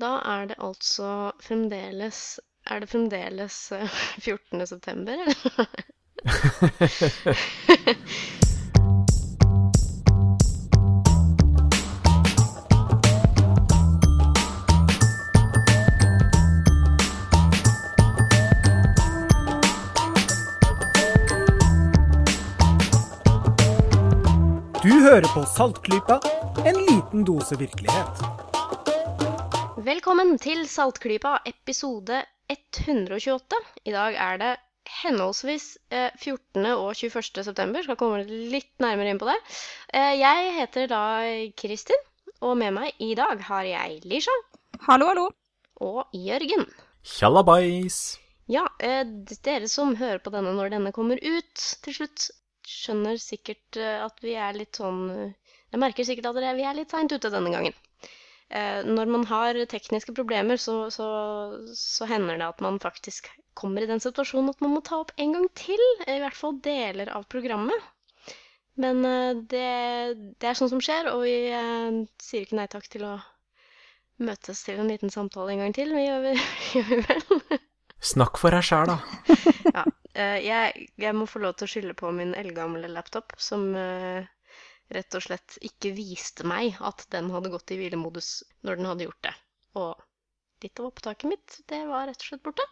Da er det altså fremdeles Er det fremdeles eh, 14. september, eller? Du hører på Saltklypa, en liten dose virkelighet. Velkommen til Saltklypa, episode 128. I dag er det henholdsvis eh, 14. og 21. september. Skal komme litt nærmere inn på det. Eh, jeg heter da Kristin, og med meg i dag har jeg Lisha Hallo, hallo. og Jørgen. Tjallabais! Ja, eh, dere som hører på denne når denne kommer ut til slutt, skjønner sikkert eh, at vi er litt sånn eh, Jeg merker sikkert at vi er litt seint ute denne gangen. Eh, når man har tekniske problemer, så, så, så hender det at man faktisk kommer i den situasjonen at man må ta opp en gang til. I hvert fall deler av programmet. Men eh, det, det er sånt som skjer, og vi eh, sier ikke nei takk til å møtes til en liten samtale en gang til. Vi gjør, vi, gjør vi vel? Snakk for deg sjæl, da. Ja, eh, jeg, jeg må få lov til å skylde på min eldgamle laptop, som eh, rett og slett ikke viste meg at den hadde gått i hvilemodus når den hadde gjort det. Og litt av opptaket mitt, det var rett og slett borte.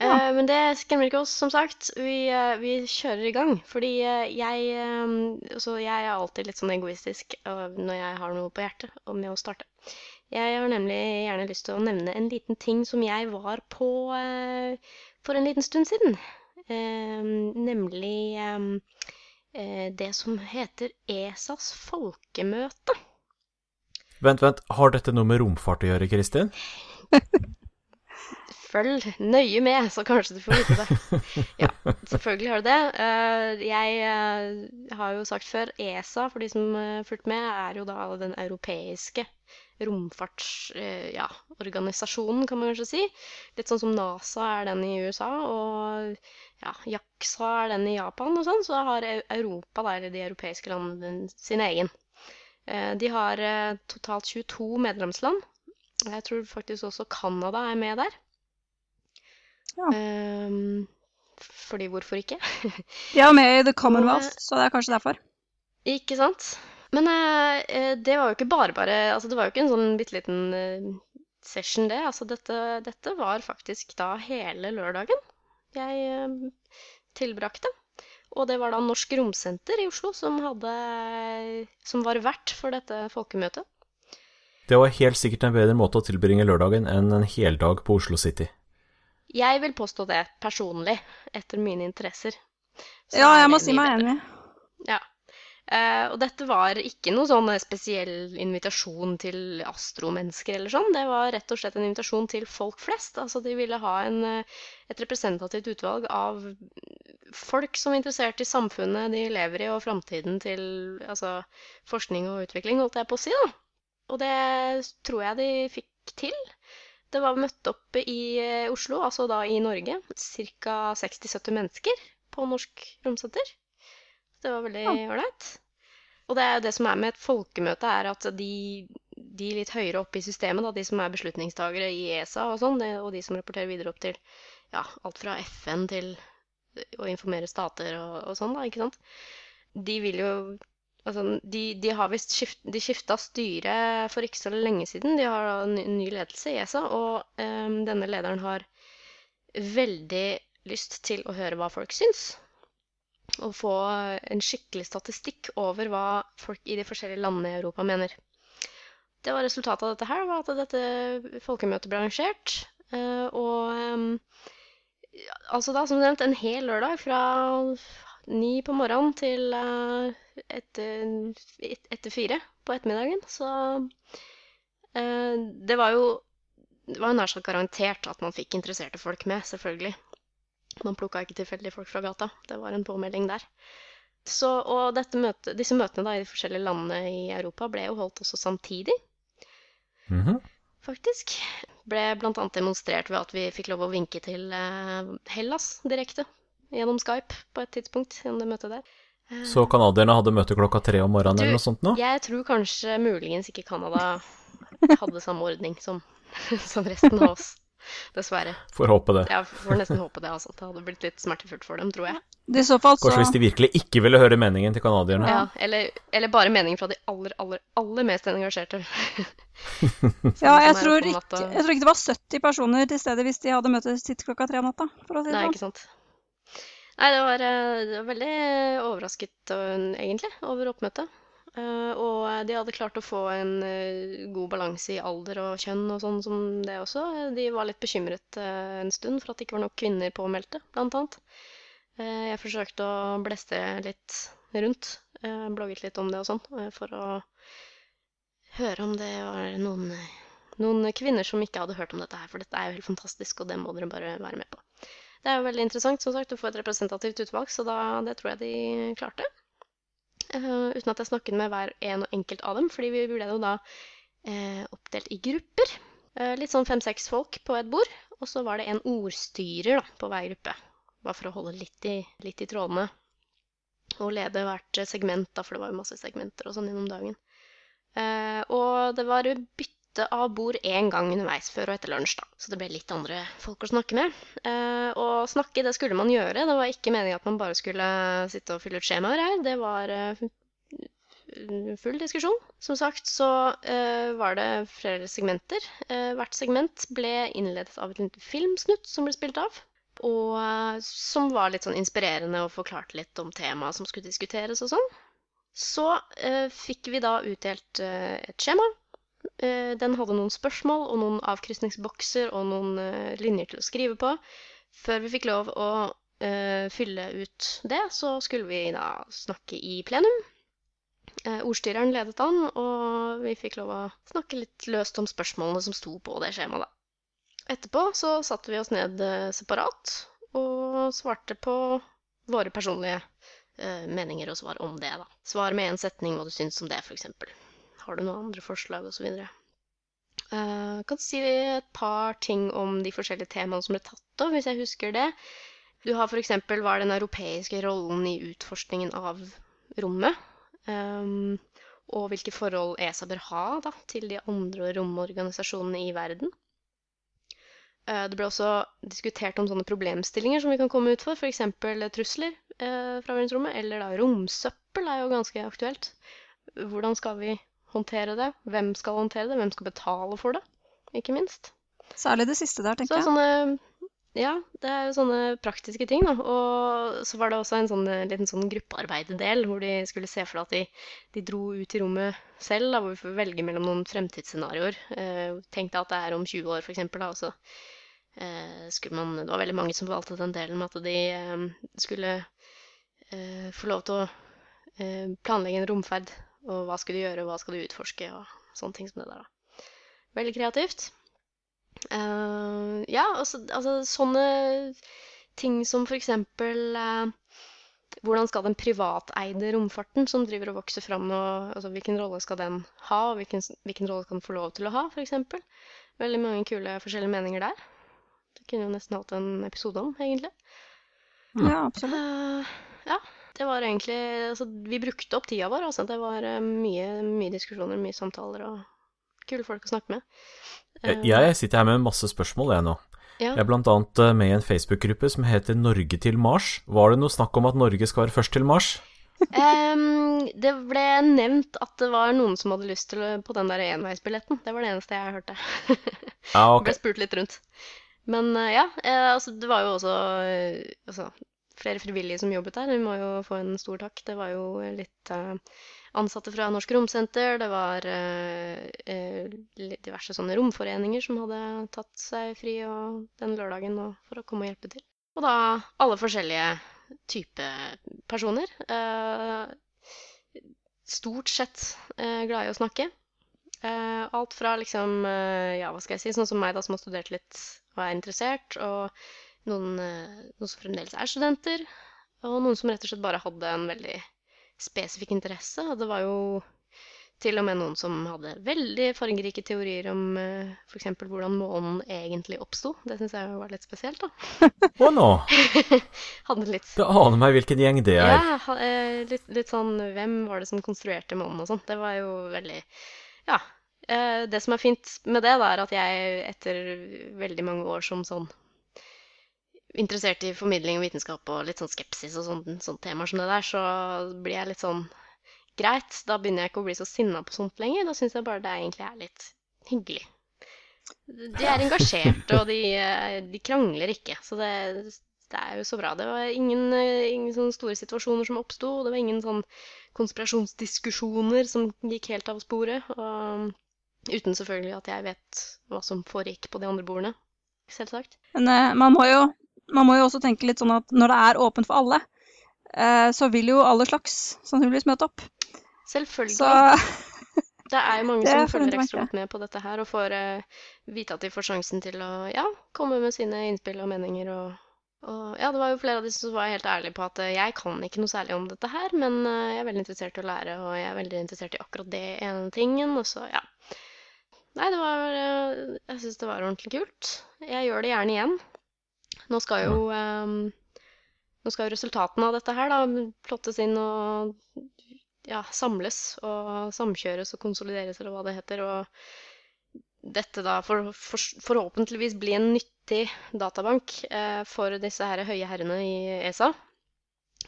Ja. Eh, men det skremmer ikke oss, som sagt. Vi, eh, vi kjører i gang. Fordi eh, jeg altså, jeg er alltid litt sånn egoistisk når jeg har noe på hjertet og med å starte. Jeg har nemlig gjerne lyst til å nevne en liten ting som jeg var på for en liten stund siden. Nemlig det som heter ESAs folkemøte. Vent, vent, har dette noe med romfart å gjøre, Kristin? Følg nøye med, så kanskje du får vite det. Ja, selvfølgelig har du det. Eh, Jeg eh, har jo sagt før, ESA, for de som har fulgt med, er jo da den europeiske romfartsorganisasjonen, ja, kan man kanskje si. Litt sånn som NASA er den i USA, og ja, JAXA er den i Japan og sånn. Så har Europa, eller de europeiske landene, sin egen. Eh, De har eh, totalt 22 medlemsland. Jeg tror faktisk også Canada er med der. Ja. Um, fordi hvorfor ikke? De er med i The Commonwealth, så det er kanskje derfor. Ikke sant? Men eh, eh, det var jo ikke bare bare Altså, det var jo ikke en sånn bitte liten uh, session, det. Altså, dette, dette var faktisk da hele lørdagen jeg eh, tilbrakte. Og det var da Norsk Romsenter i Oslo som hadde Som var vert for dette folkemøtet. Det var helt sikkert en bedre måte å tilbringe lørdagen enn en heldag på Oslo City. Jeg vil påstå det personlig, etter mine interesser. Så Ja, jeg må si meg enig. Ja. Eh, og dette var ikke noe sånn spesiell invitasjon til astromennesker eller sånn. Det var rett og slett en invitasjon til folk flest. Altså de ville ha en, eh, et representativt utvalg av folk som er interessert i samfunnet de lever i, og framtiden til altså, forskning og utvikling, holdt jeg på å si, da. Og det tror jeg de fikk til. Det var møtt opp i eh, Oslo, altså da i Norge, ca. 60-70 mennesker på Norsk Romsenter. Det var veldig ålreit. Og det er jo det som er med et folkemøte, er at de, de litt høyere oppe i systemet, da, de som er beslutningstagere i ESA og sånn, og de som rapporterer videre opp til ja, alt fra FN til å informere stater og, og sånn, da, ikke sant. De vil jo Altså, de, de har visst skift, de skifta styre for ikke så lenge siden. De har ny, ny ledelse i ESA, og um, denne lederen har veldig lyst til å høre hva folk syns. Og få en skikkelig statistikk over hva folk i de forskjellige landene i Europa mener. Det var resultatet av dette her, var at dette folkemøtet ble arrangert. eh, Og altså da, som nevnt, en hel lørdag fra ni på morgenen til eh, etter, et- etter fire på ettermiddagen. Så eh, det var jo Det var nær sagt garantert at man fikk interesserte folk med, selvfølgelig. Man plukka ikke tilfeldige folk fra gata. Det var en påmelding der. Så, og dette møte, disse møtene da, i de forskjellige landene i Europa ble jo holdt også samtidig Mhm. faktisk. Ble bl.a. demonstrert ved at vi fikk lov å vinke til eh, Hellas direkte gjennom Skype på et tidspunkt gjennom det møtet der. Eh, Så canadierne hadde møte klokka tre om morgenen Du, eller noe sånt nå? Jeg tror kanskje muligens ikke Canada hadde samme ordning som, som resten av oss. Dessverre. Får håpe det. Ja, får nesten håpe det, altså. Det hadde blitt litt smertefullt for dem, tror jeg. I så fall så Kanskje hvis de virkelig ikke ville høre meningen til canadierne. Ja, eller, eller bare meningen fra de aller, aller, aller mest engasjerte. Ja, jeg er tror, ikke, jeg tror ikke det var 70 personer til stede hvis de hadde møtes sitt klokka tre om natta. For å si det Nei, sånn. ikke sant. Nei, det var, eh, det var veldig overrasket øh, egentlig over oppmøtet. Eh, og de hadde klart å få en eh, god balanse i alder og kjønn og sånn som det også. De var litt bekymret eh, en stund for at det ikke var nok kvinner påmeldte, blant annet. Jeg forsøkte å bleste litt rundt, blogget litt om det og sånn, for å høre om det var noen, noen kvinner som ikke hadde hørt om dette her, for dette er jo helt fantastisk, og det må dere bare være med på. Det er jo veldig interessant som sagt, å få et representativt utvalg, så da, det tror jeg de klarte. Eh, uten at jeg snakket med hver en og enkelt av dem, fordi vi ble jo da eh, oppdelt i grupper. Eh, litt sånn fem-seks folk på et bord, og så var det en ordstyrer da, på hver gruppe. Bare for å holde litt i, litt i trådene. Og lede hvert segment, da, for det var jo masse segmenter og sånn gjennom dagen. Og det var bytte av bord én gang underveis, før og etter lunsj, da. Så det ble litt andre folk å snakke med. Eh, og snakke, det skulle man gjøre. Det var ikke meningen at man bare skulle sitte og fylle ut skjemaer her. Det var eh, full diskusjon. Som sagt så eh, var det flere segmenter. Hvert segment ble innledet av et lite filmsnutt som ble spilt av. Og som var litt sånn inspirerende og forklarte litt om temaet som skulle diskuteres og sånn. Så eh, fikk vi da utdelt eh, et skjema. Eh, den hadde noen spørsmål og noen avkrysningsbokser og noen eh, linjer til å skrive på. Før vi fikk lov å eh, fylle ut det, så skulle vi da snakke i plenum. Ordstyreren ledet an, og vi fikk lov å snakke litt løst om spørsmålene som sto på det skjemaet, da. Etterpå så satte vi oss ned separat og svarte på våre personlige meninger og svar om det, da. Svar med én setning hva du syns om det, f.eks. Har du noen andre forslag, osv. Uh, kan si et par ting om de forskjellige temaene som ble tatt opp, hvis jeg husker det. Du har f.eks. hva er den europeiske rollen i utforskningen av rommet? Um, og hvilke forhold ESA bør ha da, til de andre romorganisasjonene i verden. Eh, Det ble også diskutert om sånne problemstillinger som vi kan komme ut for, f.eks. trusler eh, fra verdensrommet, eller da romsøppel er jo ganske aktuelt. Hvordan skal vi håndtere det? Hvem skal håndtere det? Hvem skal betale for det? Ikke minst. Særlig det siste der, Så tenker jeg. sånne Ja, det er jo sånne praktiske ting, da. Og så var det også en sånn eh, liten sånn gruppearbeidedel hvor de skulle se for deg at de, de dro ut i rommet selv, da, hvor vi får velge mellom noen fremtidsscenarioer. Eh, tenk deg at det er om 20 år, eksempel, da, og så eh, skulle man Det var veldig mange som valgte den delen med at de eh, skulle eh, få lov til å eh, planlegge en romferd. Og hva skal du gjøre, og hva skal du utforske, og sånne ting som det der, da. Veldig kreativt. Uh, ja, altså, altså sånne ting som for eksempel eh, hvordan skal den privateide romfarten som driver og vokser fram nå, altså hvilken rolle skal den ha, og hvilken, hvilken rolle skal den få lov til å ha, f.eks. Veldig mange kule forskjellige meninger der. Det kunne jo nesten hatt en episode om, egentlig. Ja, absolutt. Uh, ja, det var egentlig Altså, vi brukte opp tida vår, altså. Det var eh, mye, mye diskusjoner, mye samtaler og kule folk å snakke med. Eh, Jeg sitter her med masse spørsmål, jeg nå. Ja. Jeg er blant annet eh, med i en Facebook-gruppe som heter Norge til Mars. Var det noe snakk om at Norge skal være først til Mars? um, det ble nevnt at det var noen som hadde lyst til på den der enveisbilletten. Det var det eneste jeg hørte. Ja, ok. ble spurt litt rundt. Men ja, altså det var jo også altså, flere frivillige som jobbet der. Vi må jo få en stor takk. Det var jo litt eh, ansatte fra Norsk Romsenter. Det var eh, eh, diverse sånne romforeninger som hadde tatt seg fri den lørdagen for å komme og hjelpe til. Og da alle forskjellige typer personer. Stort sett glad i å snakke. Alt fra liksom, ja, hva skal jeg si, sånn som meg da som har studert litt og er interessert, og noen, eh, noen som fremdeles er studenter, og noen som rett og slett bare hadde en veldig spesifikk interesse. Og det var jo til og med noen som hadde veldig fargerike teorier om eh, f.eks. hvordan månen egentlig oppsto. Det syns jeg var litt spesielt, da. Å nå! Hadde litt Det aner meg hvilken gjeng det er. ja, eh, litt, litt sånn Hvem var det som konstruerte månen og sånn? Det var jo veldig Ja. Det som er fint med det, da, er at jeg etter veldig mange år som sånn interessert i formidling og vitenskap og litt sånn skepsis og sånne, sånne temaer som det der, så blir jeg litt sånn Greit, da begynner jeg ikke å bli så sinna på sånt lenger. Da syns jeg bare det egentlig er litt hyggelig. De er engasjerte, og de, eh, de krangler ikke. Så det, det er jo så bra. Det var ingen, eh, ingen sånne store situasjoner som oppsto. Det var ingen sånn konspirasjonsdiskusjoner som gikk helt av sporet. Og uten selvfølgelig at jeg vet hva som foregikk på de andre bordene. Selvsagt. Men eh, man, må jo, man må jo også tenke litt sånn at når det er åpent for alle, eh, så vil jo alle slags sannsynligvis møte opp. Selvfølgelig. Så Det er jo mange som følger ekstra godt med på dette her, og får eh, vite at de får sjansen til å ja, komme med sine innspill og meninger. Og, og ja, det var jo flere av disse som var helt ærlige på at eh, jeg kan ikke noe særlig om dette her, men jeg er veldig interessert i å lære, og jeg er veldig interessert i akkurat det ene tingen. Og så, ja. Nei, det var Jeg syns det var ordentlig kult. Jeg gjør det gjerne igjen. Nå skal jo um, nå skal jo resultatene av dette her da plottes inn og ja, samles og samkjøres og konsolideres, eller hva det heter. Og dette da for, for, forhåpentligvis bli en nyttig databank eh, for disse her høye herrene i ESA.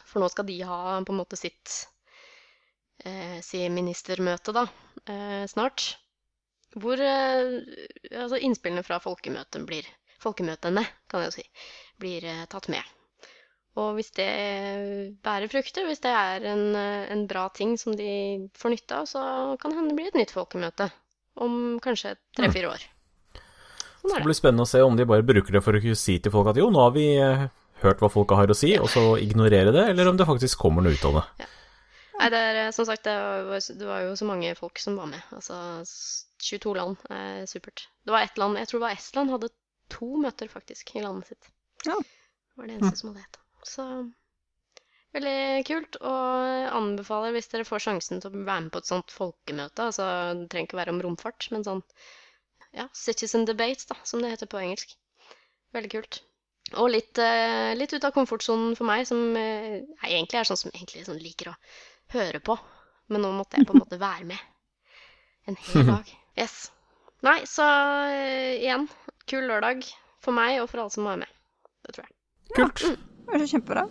For nå skal de ha på en måte sitt eh, si ministermøte, da, eh, snart. Hvor eh, altså innspillene fra folkemøtet blir Folkemøtene, kan jeg jo si, blir eh, tatt med. Og hvis det bærer frukter, hvis det er en, eh, en bra ting som de får nytte av, så kan det hende det blir et nytt folkemøte om kanskje tre-fire år. Sånn Det det. blir spennende å se om de bare bruker det for å si til folk at jo, nå har vi eh, hørt hva folka har å si, og så ignorere det, eller om det faktisk kommer noe ut av det. Nei, det er som sagt, det var, det var jo så mange folk som var med. Altså 22 land er supert. Det var ett land, jeg tror det var Estland, hadde to møter faktisk i landet sitt. Ja. Det var det eneste som hadde ett. Så veldig kult. Og anbefaler, hvis dere får sjansen til å være med på et sånt folkemøte, altså det trenger ikke være om romfart, men sånn ja, citizen debates, da, som det heter på engelsk. Veldig kult. Og litt, eh, litt ut av komfortsonen for meg, som eh, nei, egentlig er sånn som egentlig sånn liker å høre på. Men nå måtte jeg på en måte være med en hel dag. Yes. Nei, så eh, igjen, kul lørdag for meg og for alle som var med. Det tror jeg. Kult. det er så kjempebra.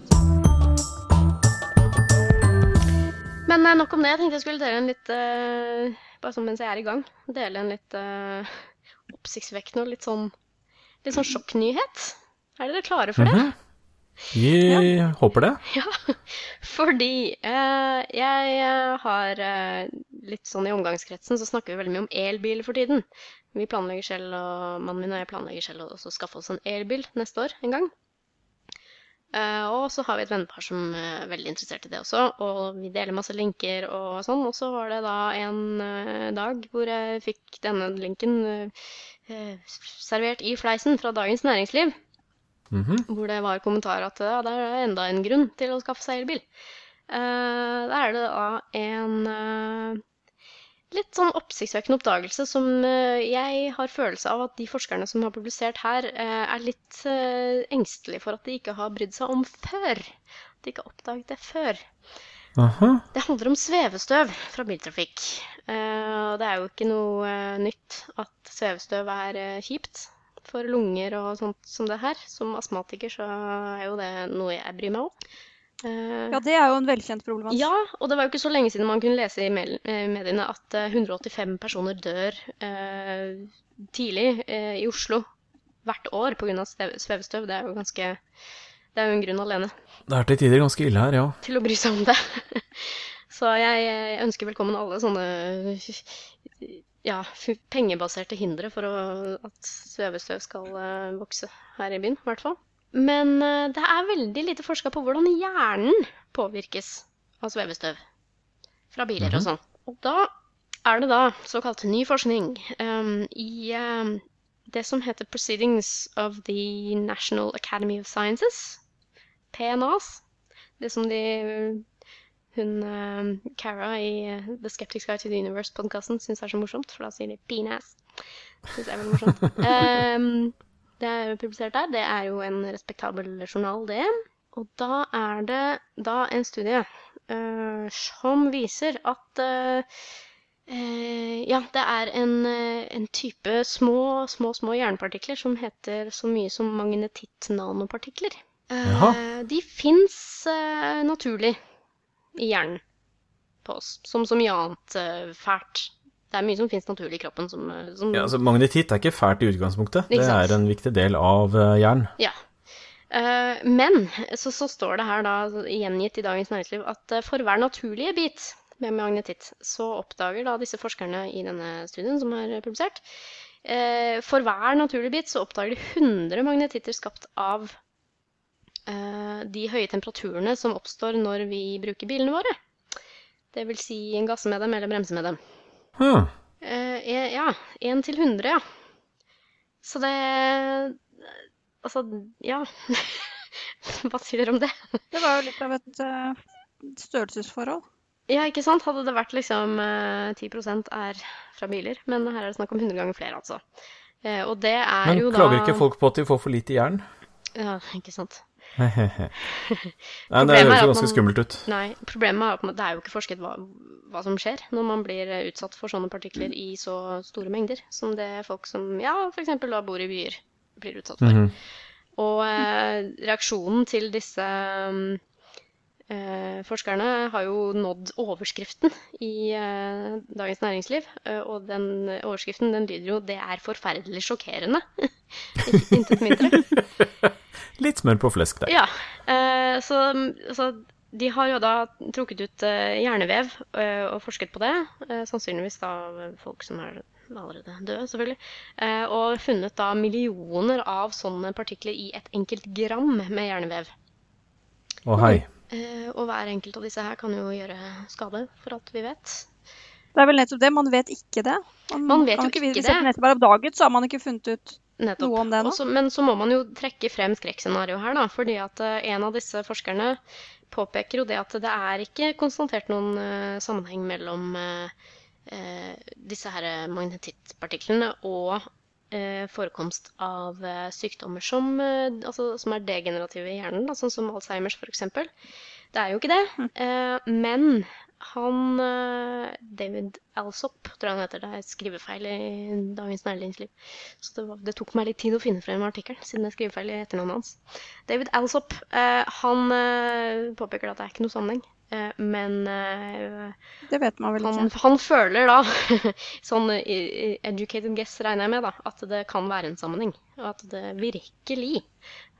Men eh, nok om det. Jeg tenkte jeg skulle dele en litt eh, Bare sånn mens jeg er i gang. Dele en litt uh, oppsiktsvekkende og litt sånn, litt sånn sjokknyhet. Er dere klare for det? Vi ja. håper det. Ja, fordi uh, jeg har uh, litt sånn i omgangskretsen så snakker vi veldig mye om elbil for tiden. Vi planlegger selv, og mannen min og jeg planlegger selv å skaffe oss en elbil neste år en gang. Uh, og så har vi et vennepar som er veldig interessert i det også, og vi deler masse linker og sånn. Og så var det da en uh, dag hvor jeg fikk denne linken eh, servert i fleisen fra Dagens Næringsliv Mhm. hvor det var kommentar at ja, det er enda en grunn til å skaffe seg elbil. Uh, da er det da en litt sånn oppsiktsvekkende oppdagelse som eh, jeg har følelse av at de forskerne som har publisert her, eh, er litt uh, engstelige for at de ikke har brydd seg om før. At de ikke har oppdaget det før. Aha. Det handler om svevestøv fra biltrafikk. Eh, det er jo ikke noe eh, nytt at svevestøv er eh, kjipt for lunger og sånt som det her. Som astmatiker så er jo det noe jeg bryr meg om. Eh, Ja, det er jo en velkjent problematikk. ja, og det var jo ikke så lenge siden man kunne lese i eh, mediene at eh, 185 personer dør eh, tidlig eh, i Oslo hvert år pga. svevestøv. Det er jo ganske Det er jo en grunn alene Det er til tider ganske ille her, ja. til å bry seg om det. Så jeg, jeg ønsker velkommen alle sånne ja, pengebaserte hindre for å, at svevestøv skal eh, vokse her i byen, i hvert fall. Men eh, det er veldig lite forska på hvordan hjernen påvirkes av svevestøv fra biler og sånn. Og da er det da såkalt ny forskning um, i um, det som heter Proceedings of the National Academy of Sciences, PNAs. Det som de hun eh, Cara i eh, The Skeptics Guide to the Universe-podkasten syns er så morsomt, for da sier de 'penis'. Syns jeg er veldig morsomt. Det er publisert der. Det er jo en respektabel journal, det. Og da er det da en studie uh, som viser at uh, Eh, ja, det er en, en type små, små, små jernpartikler som heter så mye som magnetitt-nanopartikler. Eh, de fins naturlig i hjernen på oss, som så mye annet fælt. Det er mye som finnes naturlig i kroppen som, eh, som Ja, altså Magnetitt er ikke fælt i utgangspunktet. Det er en viktig del av eh, jern. Ja. Eh, men så, så står det her da gjengitt i Dagens Næringsliv at for hver naturlige bit med magnetitt, så oppdager da disse forskerne i denne studien som er publisert For hver naturlige bit så oppdager de 100 magnetitter skapt av de høye temperaturene som oppstår når vi bruker bilene våre. Det vil si en gasse med dem eller bremse med dem. Hm. Eh, ja, 1 til 100, ja. Så det Altså, ja. Hva sier dere om det? Det var jo litt av et uh, størrelsesforhold. Ja, ikke sant? Hadde det vært liksom uh, 10 er fra biler, men her er det snakk om 100 ganger flere, altså. Uh, og det er Men jo da klager ikke folk på at de får for lite jern? Ja, ikke sant. Nei, det høres jo ganske man- skummelt ut. Nei, problemet er at man- det er jo ikke forsket hva, hva som skjer når man blir eh, utsatt for sånne partikler i så store mengder som det folk som ja, f.eks. da bor i byer, blir utsatt for. Mhm. Og eh, reaksjonen til disse mm, eh, forskerne har jo nådd overskriften i eh, Dagens Næringsliv. eh, og den overskriften den lyder jo 'Det er forferdelig sjokkerende'. Intet mindre. Litt smør på flesk der. Ja, eh, så, så de har jo da trukket ut eh, hjernevev eh, og forsket på det. eh, sannsynligvis da folk som er allerede døde, selvfølgelig. Eh, og funnet da millioner av sånne partikler i et enkelt gram med hjernevev. Å hei. Eh, og hver enkelt av disse her kan jo gjøre skade, for alt vi vet. Det er vel nettopp det, man vet ikke det. Man vet jo ikke. Hvis det. nettopp er oppdaget, så har man ikke funnet ut Nettopp. Noe om det nå? Også, men så må man jo trekke frem skrekkscenarioet her, da. Fordi at eh, en av disse forskerne påpeker jo det at det er ikke konstatert noen uh, sammenheng mellom eh, disse her magnetittpartiklene og forekomst av eh, sykdommer som, eh, altså, som er degenerative i hjernen, da, sånn som Alzheimers f.eks. Det er jo ikke det. Eh, men han eh, David Alsop, tror jeg han heter. Det er skrivefeil i Dagens Næringsliv. Så det, var, det tok meg litt tid å finne frem artikkelen, siden det er skrivefeil i etternavnet hans. David Alsop eh, han eh, påpeker at det er ikke noe sammenheng. Eh, men eh, Det vet man vel han, ikke. han føler da, sånn educated guess regner jeg med, da, at det kan være en sammenheng. Og at det virkelig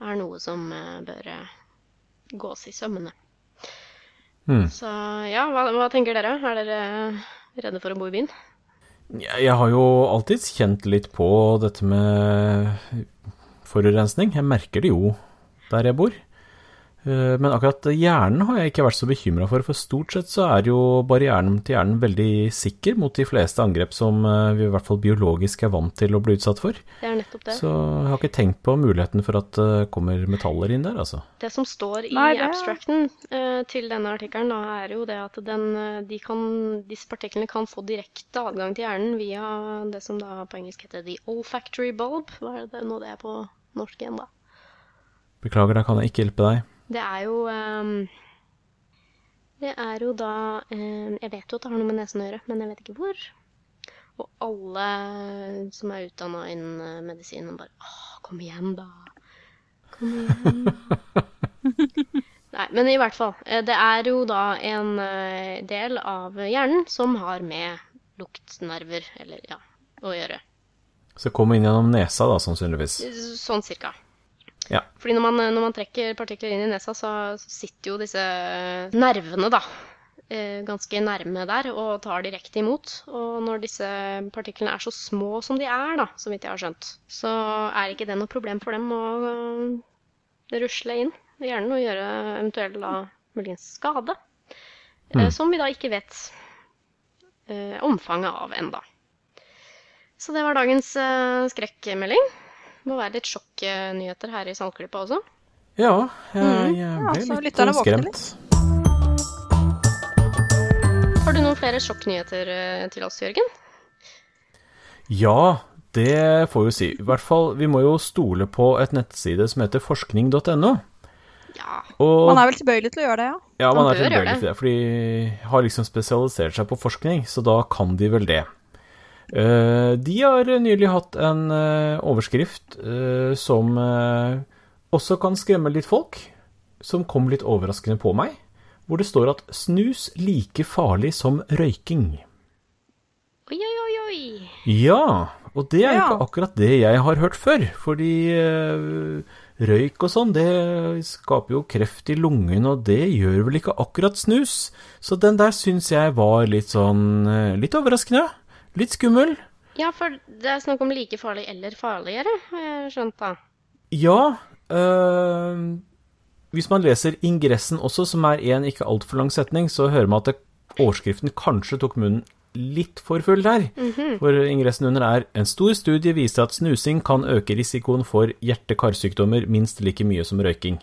er noe som eh, bør gås i sømmene. Mm. Så ja, hva, hva tenker dere? Er dere redde for å bo i byen? Jeg har jo alltid kjent litt på dette med forurensning. Jeg merker det jo der jeg bor. Eh, Men akkurat hjernen har jeg ikke vært så bekymra for, for stort sett så er jo barrieren til hjernen veldig sikker mot de fleste angrep som eh, vi i hvert fall biologisk er vant til å bli utsatt for. Det er nettopp det. Så jeg har ikke tenkt på muligheten for at det kommer metaller inn der, altså. Det som står i Nei, det- abstracten eh, til denne artikkelen, da, er jo det at den, eh, de kan, disse partiklene kan få direkte adgang til hjernen via det som da på engelsk heter the olfactory bulb. Hva er det nå det er på norsk igjen, da? Beklager, da kan jeg ikke hjelpe deg. Det er jo ehm, Det er jo da ehm, Jeg vet jo at det har noe med nesen å gjøre, men jeg vet ikke hvor. Og alle som er utdanna innen eh, medisin, bare Å, kom igjen, da. Kom igjen. Nei, men i hvert fall. eh, Det er jo da en eh, del av hjernen som har med luktnerver, eller ja, å gjøre. Så kom inn gjennom nesa, da, sannsynligvis. Sånn cirka. Ja. Fordi når man, når man trekker partikler inn i nesa, så sitter jo disse nervene da, eh, ganske nærme der og tar direkte imot. Og når disse partiklene er så små som de er, da, så vidt jeg har skjønt, så er ikke det noe problem for dem å eh, rusle inn i hjernen og gjøre eventuell da muligens skade. eh, Mm. Som vi da ikke vet omfanget av enda. Så det var dagens skrekkmelding. Må være litt sjokknyheter her i Sandklypa også. Ja, jeg, Mm. jeg ble så litt lytterne eh, skremt. Har du noen flere sjokknyheter eh, til oss, Jørgen? Ja, det får vi si. I hvert fall, vi må jo stole på et nettside som heter forskning.no. Ja. Og Man er vel tilbøyelig til å gjøre det, ja. Ja, man, Man er tilbøyelig det. til det, for de har liksom spesialisert seg på forskning, så da kan de vel det. Eh, de har nylig hatt en eh, overskrift eh, som også kan skremme litt folk, som kom litt overraskende på meg, hvor det står at 'snus like farlig som røyking'. Oi, oi, oi, oi. Ja, og det er jo ikke akkurat det jeg har hørt før, fordi røyk og sånn, det skaper jo kreft i lungen, og det gjør vel ikke akkurat snus. Så den der syns jeg var litt sånn litt overraskende. Litt skummel. Ja, for det er snakk om like farlig eller farligere, har jeg skjønt da. Ja, Øh, hvis man leser ingressen også, som er en ikke altfor lang setning, så hører man at det, overskriften kanskje tok munnen litt for full der. For ingressen under er En stor studie viser at snusing kan øke risikoen for hjerte-karsykdommer minst like mye som røyking.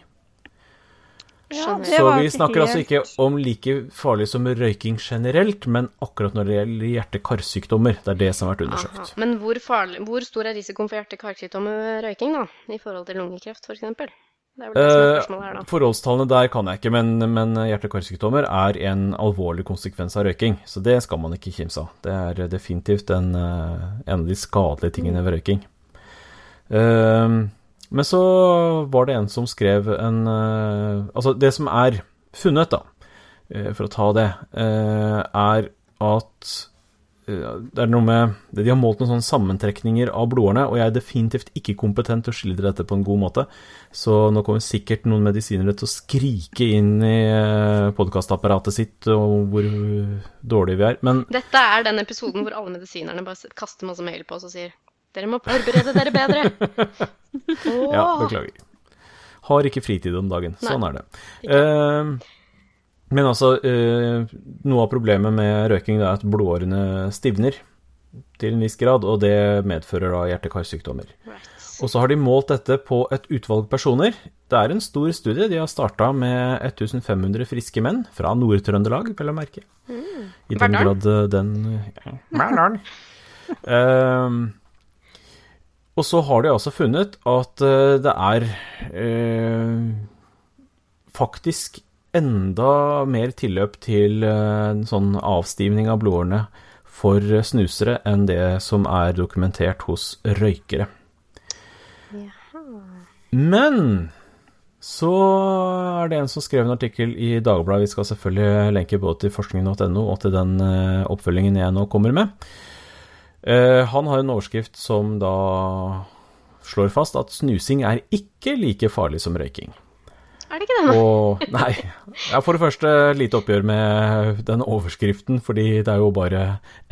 Det Så vi snakker snakker altså ikke om like farlig som røyking generelt, men akkurat når det gjelder hjerte-karsykdommer. Det er det som har vært Aha. undersøkt. Men hvor, farlig, hvor stor er risikoen for hjerte-karsykdommer med røyking, da? I forhold til lungekreft, f.eks.? Det er vel det som er Eh, spørsmålet her, da. Forholdstallene der kan jeg ikke, men, men hjerte-karsykdommer er en alvorlig konsekvens av røyking, så det skal man ikke kimse av. Det er definitivt en, eh, en av de skadelige tingene ved røyking. Eh, Men så var det en som skrev en eh, Altså, det som er funnet, da, eh, for å ta det, eh, er at det er noe med De har målt noen sånne sammentrekninger av blodårene, og jeg er definitivt ikke kompetent til å skildre dette på en god måte. Så nå kommer sikkert noen medisinere til å skrike inn i podkastapparatet sitt og hvor dårlige vi er. Men Dette er den episoden hvor alle medisinerne bare kaster masse mail på oss og sier dere må forberede dere bedre. Ja, beklager. Har ikke fritid om dagen. Nei, Sånn er det. Eh, men altså, eh, noe av problemet med røyking er at blodårene stivner til en viss grad, og det medfører da hjerte-karsykdommer. Right. Og så har de målt dette på et utvalg personer. Det er en stor studie. De har starta med 1500 friske menn fra Nord-Trøndelag, vel å merke. I den grad eh, den ja, Verdalen. og så har de altså funnet at eh, det er eh, faktisk enda mer tilløp til eh, sånn avstivning av blodårene for snusere enn det som er dokumentert hos røykere. Men så er det en som skrev en artikkel i Dagbladet. Vi skal selvfølgelig lenke både til forskning.no og til den eh, oppfølgingen jeg nå kommer med. Eh, Han har en overskrift som da slår fast at snusing er ikke like farlig som røyking. Er det ikke det. Og nei, jeg har for det første lite oppgjør med den overskriften, fordi det er jo bare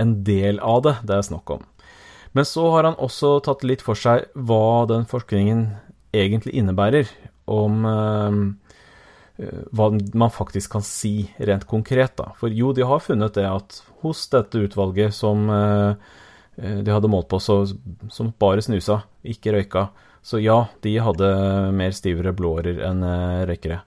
en del av det det er snakk om. Men så har han også tatt litt for seg hva den forskningen egentlig innebærer, om eh, hva man faktisk kan si rent konkret, da. For jo, de har funnet det at hos dette utvalget som eh, de hadde målt på, så, som bare snusa, ikke røyka, så ja, de hadde mer stivere blodårer enn eh, røykere.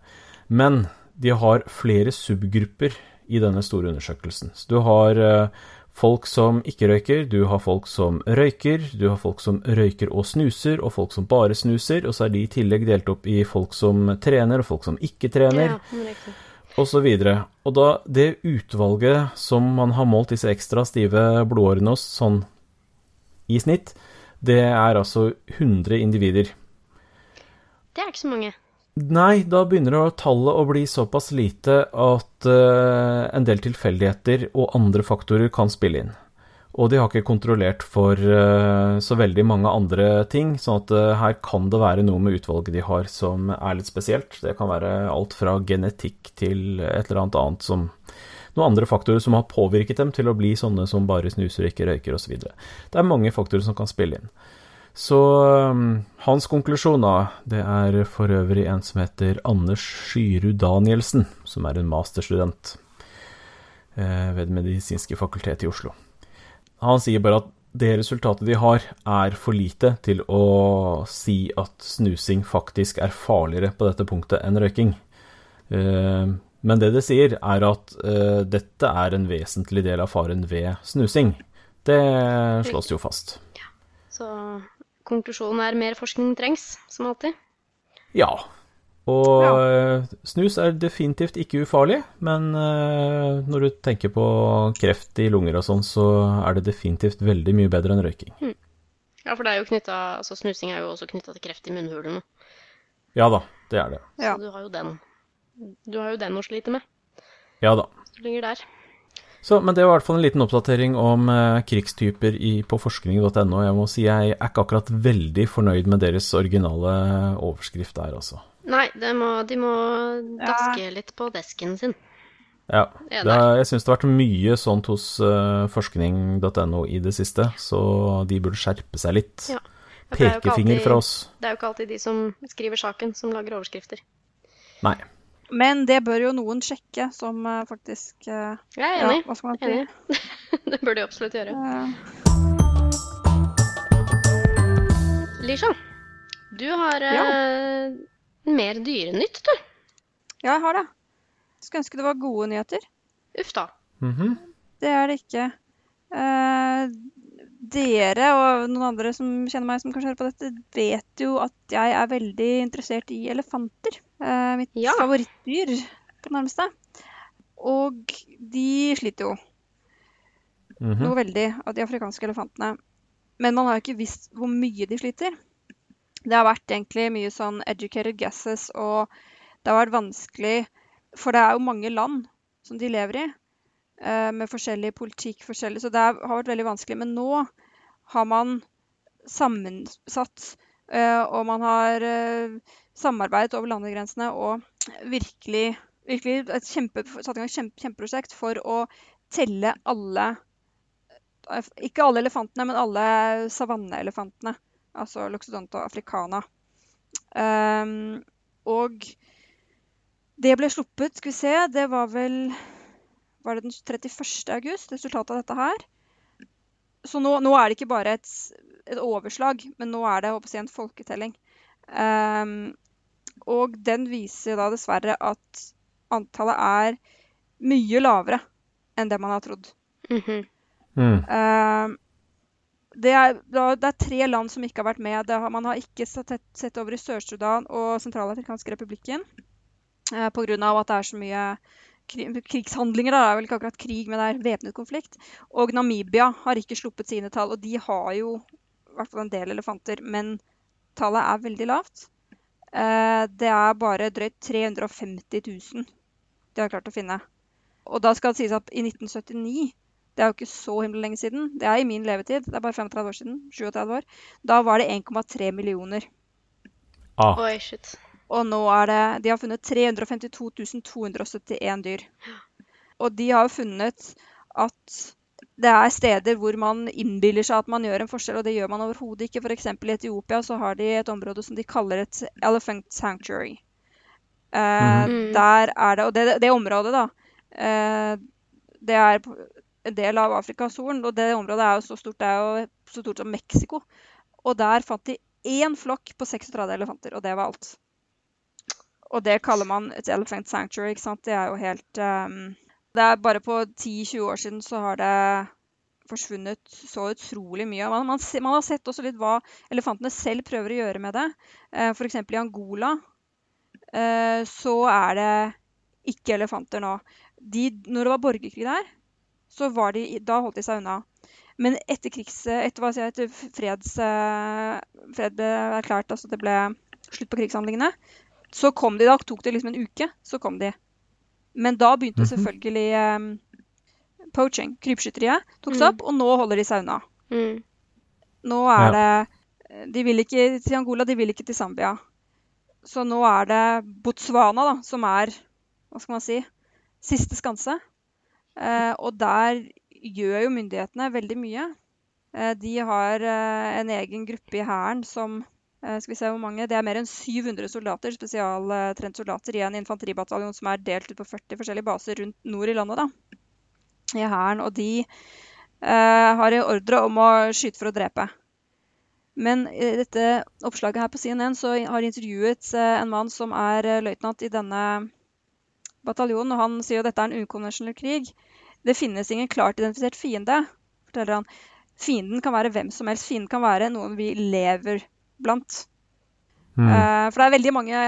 Men de har flere subgrupper i denne store undersøkelsen. Så du har eh, folk som ikke røyker, du har folk som røyker, du har folk som røyker og snuser, og folk som bare snuser, og så er de i tillegg delt opp i folk som trener, og folk som ikke trener Ja, og så videre. Og da det utvalget som man har målt disse ekstra stive blodårene hos, sånn i snitt, det er altså 100 individer. Det er ikke så mange. Nei, da begynner tallet å bli såpass lite at uh, en del tilfeldigheter og andre faktorer kan spille inn. Og de har ikke kontrollert for uh, så veldig mange andre ting, sånn at uh, her kan det være noe med utvalget de har som er litt spesielt. Det kan være alt fra genetikk til et eller annet annet som noen andre faktorer som har påvirket dem til å bli sånne som bare snuser, ikke røyker osv. Det er mange faktorer som kan spille inn. Så um, hans konklusjon da, det er for øvrig en som heter Anders Skyrud Danielsen, som er en masterstudent eh, ved Det medisinske fakultetet i Oslo. Han sier bare at det resultatet de har, er for lite til å si at snusing faktisk er farligere på dette punktet enn røyking. Men det det sier, er at uh, dette er en vesentlig del av faren ved snusing. Det slås jo fast. Ja. Så konklusjonen er mer forskning trengs, som alltid. Ja. Og Ja. eh, snus er definitivt ikke ufarlig, men eh, når du tenker på kreft i lunger og sånn, så er det definitivt veldig mye bedre enn røyking. Ja, for det er jo knytta Altså, snusing er jo også knytta til kreft i munnhulene. Ja da, det er det. Så du har jo den. Du har jo den å slite med. Ja da. Så ligger der. Så, men det var i hvert fall en liten oppdatering om eh, krigstyper i, på forskning.no. Jeg må si jeg er ikke akkurat veldig fornøyd med deres originale overskrift der, altså. Nei, det må, de må Ja. daske litt på desken sin. Ja, Det er jeg syns det har vært mye sånt hos uh, forskning.no i det siste, så de burde skjerpe seg litt. Ja. Er Pekefinger alltid- fra oss. Det er jo ikke alltid de som skriver saken, som lager overskrifter. Nei. Men det bør jo noen sjekke, som eh, faktisk eh, Jeg er Ja, enig. hva skal man si? enig. det bør de absolutt gjøre. Uh... Lisha, du har eh, mer dyrenytt, du. Ja, jeg har det. Skulle ønske det var gode nyheter. Uff da. Mhm. Det er det ikke. Uh, dere og noen andre som kjenner meg som kanskje hører på dette, vet jo at jeg er veldig interessert i elefanter. Eh, mitt Ja. favorittdyr på det nærmeste. Og de sliter jo Mhm. noe veldig av de afrikanske elefantene. Men man har jo ikke visst hvor mye de sliter. Det har vært egentlig mye sånn educated guesses, og det har vært vanskelig For det er jo mange land som de lever i, uh, med forskjellig politikk, forskjellig, så det har vært veldig vanskelig. Men nå har man sammensatt, uh, og man har samarbeidet over landegrensene og virkelig, virkelig et kjempe, satt i gang et kjempe, kjempeprosjekt for å telle alle Ikke alle elefantene, men alle savanneelefantene. Altså Loxodonta africana. Um, og det ble sluppet, skal vi se, det var vel Var det den 31. august, resultatet av dette her? Så nå, nå er det ikke bare et, et overslag, men nå er det jeg en folketelling. Ehm, og den viser da dessverre at antallet er mye lavere enn det man har trodd. Mhm. Mm. Ehm, det, er, det er tre land som ikke har vært med. Det har, man har ikke sett, sett over i Sør-Sudan og Sentralafrikanske republikken eh, pga. at det er så mye kri krigshandlinger. Da. Det er vel ikke akkurat krig, men det er væpnet konflikt. Og Namibia har ikke sluppet sine tall, og de har jo i hvert fall en del elefanter, men tallet er veldig lavt. Eh, det er bare drøyt 350 000 de har klart å finne. Og da skal det sies at i 1979 det er jo ikke så himla lenge siden. Det er i min levetid. Det er bare 35 år siden. 37 år. Da var det 1,3 millioner. Ah, Oi, shit. Og nå er det De har funnet 352 271 dyr. Og de har jo funnet at det er steder hvor man innbiller seg at man gjør en forskjell, og det gjør man overhodet ikke. F.eks. i Etiopia så har de et område som de kaller et elephant sanctuary. Eh, mm. Der er det Og det, det området, da, eh, det er en del av Afrikas Horn, og det området er jo så stort, det er jo så stort som Mexico. Og der fant de én flokk på 36 elefanter, og det var alt. Og det kaller man et elephant sanctuary, ikke sant. Det er jo helt ehm, Det er bare på 10-20 år siden så har det forsvunnet så utrolig mye. Man, man, man har sett også litt hva elefantene selv prøver å gjøre med det. Eh, F.eks. i Angola eh, så er det ikke elefanter nå. De, når det var borgerkrig der, så var de, da holdt de seg unna. Men etter krigs... Etter, hva sier jeg, etter freds, eh, fred ble erklært, altså det ble slutt på krigshandlingene, så kom de. Da tok det liksom en uke, så kom de. Men da begynte Mhm. selvfølgelig um, poaching, krypskytteriet, tok seg Mm. opp, og nå holder de seg unna. Mm. Nå er det De vil ikke til Angola, de vil ikke til Zambia. Så nå er det Botswana da, som er hva skal man si, siste skanse. Eh, og der gjør jo myndighetene veldig mye. Eh, de har eh, en egen gruppe i hæren som skal vi se hvor mange, Det er mer enn 700 soldater, spesialtrent soldater i en infanteribataljon som er delt ut på 40 forskjellige baser rundt nord i landet. da, i hæren. Og de eh, har i ordre om å skyte for å drepe. Men i dette oppslaget her på CNN så har intervjuet eh, en mann som er eh, løytnant i denne bataljonen, og han sier at dette er en ukonvensjonell krig. Det finnes ingen klart identifisert fiende, forteller han. Fienden kan være hvem som helst. Fienden kan være noen vi lever blant. Mm. Uh, for det er veldig mange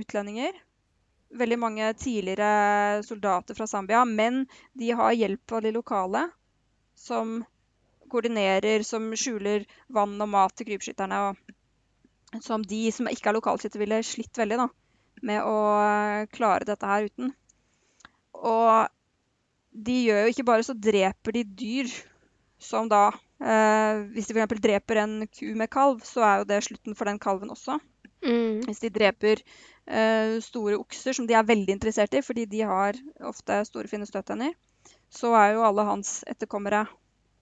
utlendinger. Veldig mange tidligere soldater fra Zambia. Men de har hjelp av de lokale, som koordinerer, som skjuler vann og mat til krypskytterne. Og som de som ikke er lokalskyttere, ville slitt veldig da, med å eh, klare dette her uten. Og de gjør jo ikke bare så dreper de dyr som da eh, Hvis de f.eks. dreper en ku med kalv, så er jo det slutten for den kalven også. Mm. Hvis de dreper eh, store okser, som de er veldig interessert i, fordi de har ofte store, fine støttenner, så er jo alle hans etterkommere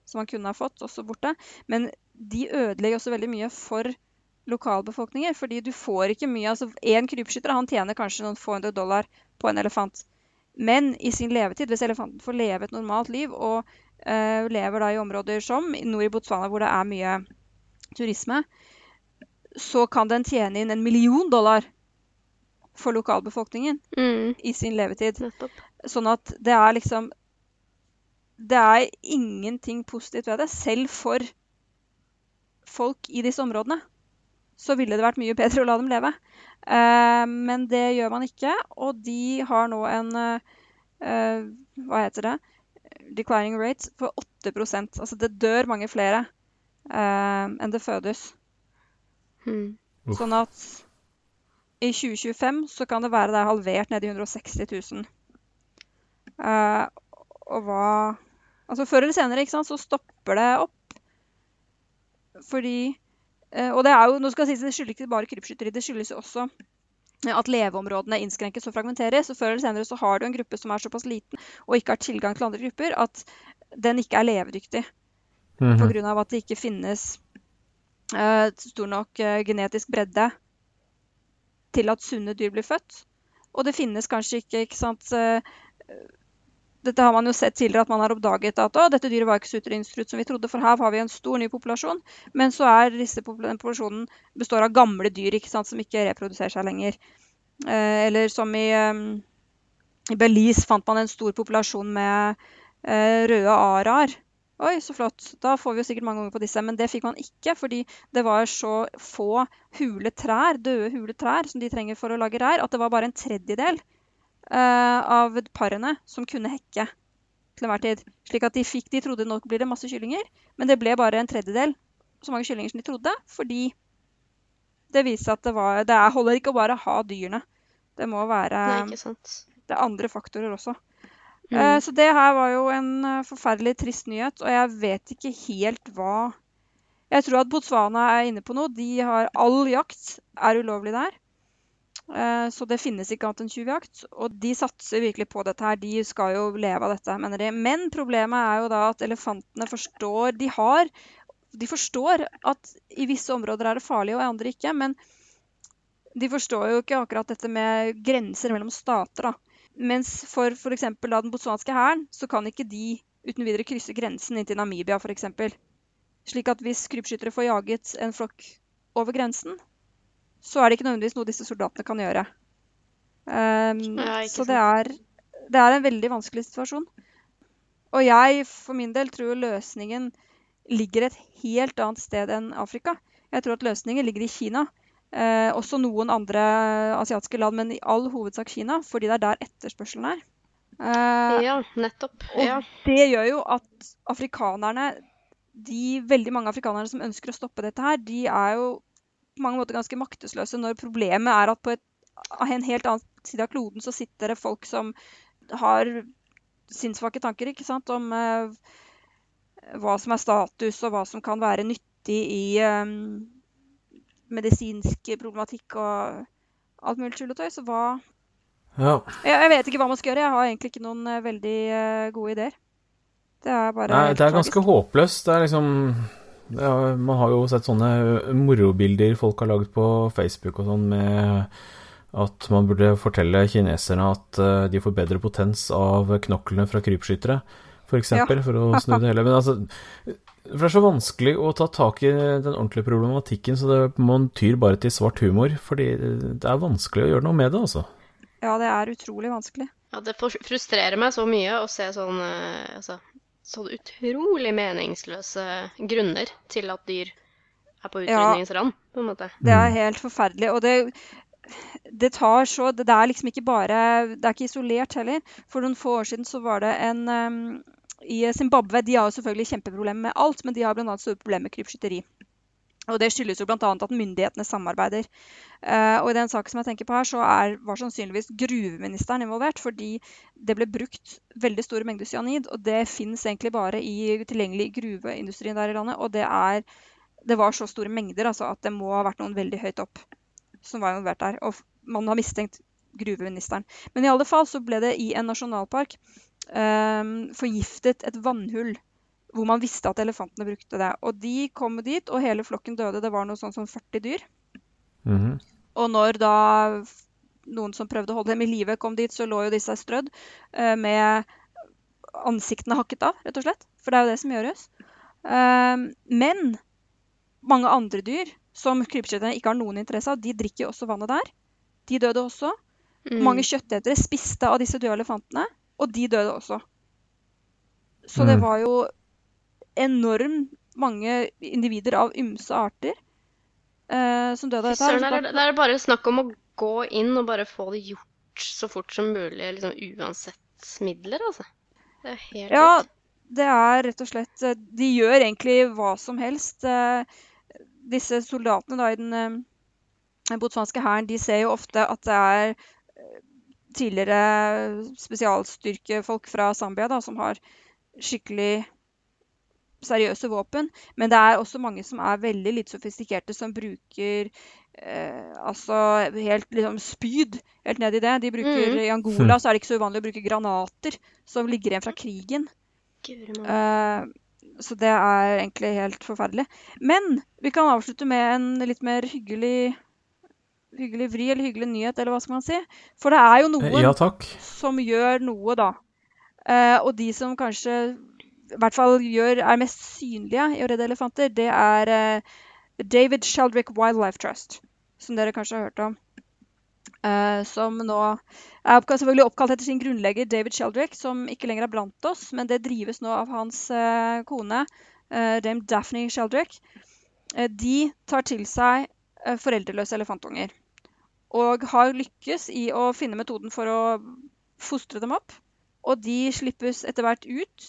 som han kunne ha fått, også borte. Men de ødelegger også veldig mye for lokalbefolkninger, fordi du får ikke mye altså Én krypskytter han tjener kanskje noen få hundre dollar på en elefant. Men i sin levetid, hvis elefanten får leve et normalt liv og lever da i områder som nord i Botswana, hvor det er mye turisme, så kan den tjene inn en million dollar for lokalbefolkningen Mm. i sin levetid. Nettopp. Sånn at det er liksom Det er ingenting positivt ved det. Selv for folk i disse områdene så ville det vært mye bedre å la dem leve. Uh, men det gjør man ikke, og de har nå en uh, eh, Hva heter det? Declining rates for 8% Altså det dør mange flere uh, enn det fødes. Hmm. Sånn at i 2025 så kan det være det er halvert ned i 160 000. Uh, og hva Altså før eller senere, ikke sant, så stopper det opp. Fordi uh, Og det er jo, nå skal jeg si, det skyldes ikke bare krypskytteri, det skyldes jo også at leveområdene innskrenkes og fragmenteres. Og før eller senere så har du en gruppe som er såpass liten og ikke har tilgang til andre grupper, at den ikke er levedyktig. Mhm. Pga. at det ikke finnes uh, stor nok uh, genetisk bredde til at sunne dyr blir født. Og det finnes kanskje ikke, ikke sant eh, Dette har man jo sett tidligere, at man har oppdaget at dette dyret var ikke så utrydningstruet som vi trodde, for her har vi en stor ny populasjon. Men så er disse populasjonen består av gamle dyr ikke sant, som ikke reproduserer seg lenger. Eh, eller som i, eh, i Belize fant man en stor populasjon med eh, røde araer. Oi, så flott. Da får vi jo sikkert mange unger på disse. Men det fikk man ikke, fordi det var så få hule trær, døde hule trær som de trenger for å lage reir, at det var bare en tredjedel av parene som kunne hekke til enhver tid. Slik at de fikk, de trodde nå blir det masse kyllinger, men det ble bare en tredjedel så mange kyllinger som de trodde, fordi det viste seg at det, var, det er, holder ikke å bare ha dyrene. Det må være Nei, det er andre faktorer også. Mm. Eh, Så det her var jo en eh, forferdelig trist nyhet, og jeg vet ikke helt hva Jeg tror at Botswana er inne på noe. De har All jakt er ulovlig der. Eh, Så det finnes ikke annet enn tjuvjakt. Og de satser virkelig på dette her. De skal jo leve av dette, mener de. Men problemet er jo da at elefantene forstår De har De forstår at i visse områder er det farlig, og i andre ikke. Men de forstår jo ikke akkurat dette med grenser mellom stater, da. Mens for f.eks. den botswanske hæren, så kan ikke de uten videre krysse grensen inn til Namibia f.eks. Slik at hvis krypskyttere får jaget en flokk over grensen, så er det ikke nødvendigvis noe disse soldatene kan gjøre. Um, Ja, så det er, det er en veldig vanskelig situasjon. Og jeg for min del tror løsningen ligger et helt annet sted enn Afrika. Jeg tror at løsningen ligger i Kina. Eh, også noen andre asiatiske land, men i all hovedsak Kina, fordi det er der etterspørselen er. Eh, Ja, nettopp. og Ja. det gjør jo at afrikanerne, de veldig mange afrikanerne som ønsker å stoppe dette her, de er jo på mange måter ganske maktesløse når problemet er at på et, en helt annen side av kloden så sitter det folk som har sinnssvake tanker ikke sant, om eh, hva som er status, og hva som kan være nyttig i eh, medisinsk problematikk og alt mulig tulletøy. Så hva Ja. jeg, jeg vet ikke hva man skal gjøre. Jeg har egentlig ikke noen eh, veldig eh, gode ideer. Det er bare Nei, det er ganske håpløst. Det er liksom ja, Man har jo sett sånne morobilder folk har laget på Facebook og sånn med at man burde fortelle kineserne at eh, de får bedre potens av knoklene fra krypskyttere, f.eks., for, eksempel, for å snu det hele. Men altså For det er så vanskelig å ta tak i den ordentlige problematikken, så det, man tyr bare til svart humor. Fordi det er vanskelig å gjøre noe med det, altså. Ja, det er utrolig vanskelig. Ja, det frustrerer meg så mye å se sånn eh, altså, så utrolig meningsløse grunner til at dyr er på Ja. utrydningsrand, på en måte. Det er Mm. helt forferdelig. Og det, det tar så Det er liksom ikke bare Det er ikke isolert heller. For noen få år siden så var det en um, I Zimbabwe De har jo selvfølgelig kjempeproblemer med alt, men de har bl.a. store problemer med krypskytteri. Og det skyldes jo bl.a. at myndighetene samarbeider. Uh, og i den saken som jeg tenker på her, så er, var sannsynligvis gruveministeren involvert, fordi det ble brukt veldig store mengder cyanid, og det fins egentlig bare i tilgjengelig gruveindustri der i landet. Og det er det var så store mengder altså, at det må ha vært noen veldig høyt opp som var involvert der. Og man har mistenkt gruveministeren. Men i alle fall så ble det i en nasjonalpark ehm, forgiftet et vannhull. Hvor man visste at elefantene brukte det. Og de kom dit, og hele flokken døde. Det var noe sånn som 40 dyr. Mhm. Og når da noen som prøvde å holde dem i live, kom dit, så lå jo disse strødd uh, med ansiktene hakket av, rett og slett. For det er jo det som gjøres. Uh, men mange andre dyr som krypskytterne ikke har noen interesse av, de drikker jo også vannet der. De døde også. Mm. Mange kjøttetere spiste av disse døde elefantene, og de døde også. Så det Mm. var jo enormt mange individer av ymse arter eh, som døde av dette. søren, er det er bare snakk om å gå inn og bare få det gjort så fort som mulig, liksom uansett midler, altså. Det er helt Ja, det er rett og slett eh, De gjør egentlig hva som helst. Eh, Disse soldatene da i den eh, botswanske hæren, de ser jo ofte at det er tidligere spesialstyrkefolk fra Zambia da, som har skikkelig seriøse våpen. Men det er også mange som er veldig litt sofistikerte, som bruker eh, altså helt liksom spyd helt ned i det. De bruker, mm. I Angola så er det ikke så uvanlig å bruke granater som ligger igjen fra krigen. Eh, så det er egentlig helt forferdelig. Men vi kan avslutte med en litt mer hyggelig hyggelig vri eller hyggelig nyhet, eller hva skal man si. For det er jo noen Eh, Ja som gjør noe, da. Eh, og de som kanskje hvert fall gjør, er mest synlige i å redde elefanter, det er eh, David Sheldrick Wildlife Trust, som dere kanskje har hørt om. Eh, som nå er selvfølgelig oppkalt etter sin grunnlegger David Sheldrick, som ikke lenger er blant oss, men det drives nå av hans eh, kone, eh, dame Daphne Sheldrick. Eh, de tar til seg eh, foreldreløse elefantunger og har lykkes i å finne metoden for å fostre dem opp. Og de slippes etter hvert ut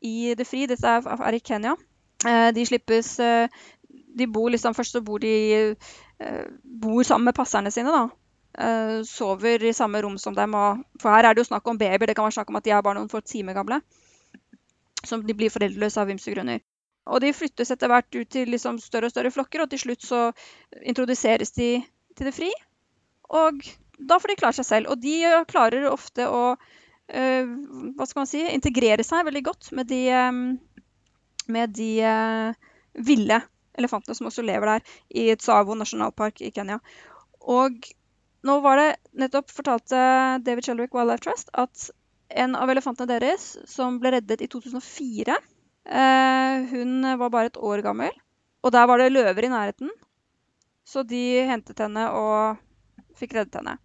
i det fri. Dette er, er i Kenya. Eh, de slippes eh, De bor liksom Først så bor de eh, bor sammen med passerne sine, da. Sover i samme rom som dem. Og, for her er det jo snakk om babyer. Det kan være snakk om at de er bare noen få timer gamle. Som de blir foreldreløse av ymse grunner. Og de flyttes etter hvert ut til liksom større og større flokker, og til slutt så introduseres de til det fri. Og da får de klare seg selv. Og de klarer ofte å hva skal man si, integrere seg veldig godt med de, eh, med de eh, ville elefantene som også lever der i Tsavo nasjonalpark i Kenya. Og nå var det nettopp fortalte David Sheldrick Wildlife Trust at en av elefantene deres, som ble reddet i 2004 eh, Hun var bare et år gammel, og der var det løver i nærheten. Så de hentet henne og fikk reddet henne.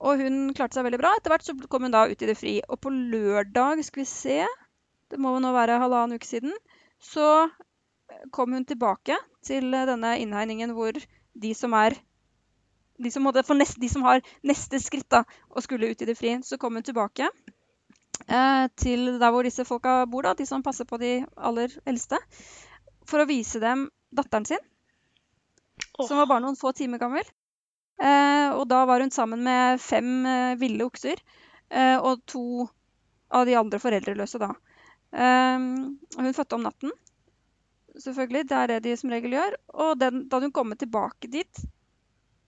Og hun klarte seg veldig bra. Etter hvert så kom hun da ut i det fri. Og på lørdag, skal vi se Det må jo nå være halvannen uke siden. Så kom hun tilbake til denne innhegningen hvor de som er de som, måtte, for neste, de som har neste skritt da, og skulle ut i det fri, så kom hun tilbake eh, til der hvor disse folka bor, da, de som passer på de aller eldste, for å vise dem datteren sin, som var bare noen få timer gammel. Eh, og da var hun sammen med fem eh, ville okser eh, og to av de andre foreldreløse da. Eh, hun fødte om natten, selvfølgelig. Det er det de som regel gjør. Og den, da hun kom tilbake dit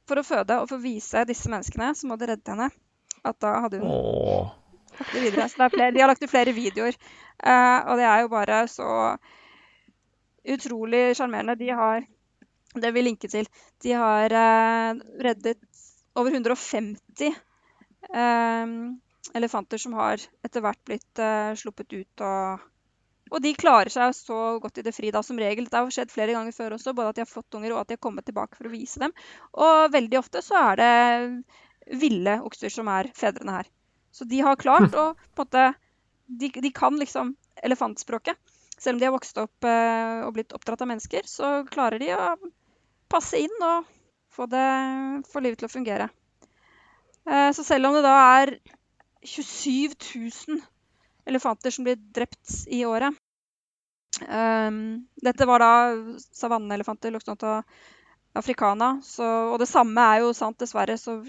for å føde og for å vise disse menneskene som hadde reddet henne, at da hadde hun Åh. lagt det videre. Så det er flere, de har lagt ut flere videoer. Eh, og det er jo bare så utrolig sjarmerende. De har Det vil linke til. De har eh, reddet over 150 eh, elefanter som har etter hvert blitt eh, sluppet ut. Og, og de klarer seg så godt i det fri da, som regel. Det har skjedd flere ganger før også, både at de har fått unger og at de har kommet tilbake for å vise dem. Og veldig ofte så er det ville okser som er fedrene her. Så de har klart å på en måte de, de kan liksom elefantspråket. Selv om de har vokst opp og blitt oppdratt av mennesker, så klarer de å passe inn og få, det, få livet til å fungere. Eh, så selv om det da er 27 000 elefanter som blir drept i året um, Dette var da savanneelefanter, Loxodonta africana. Så, og det samme er jo sant, dessverre. Så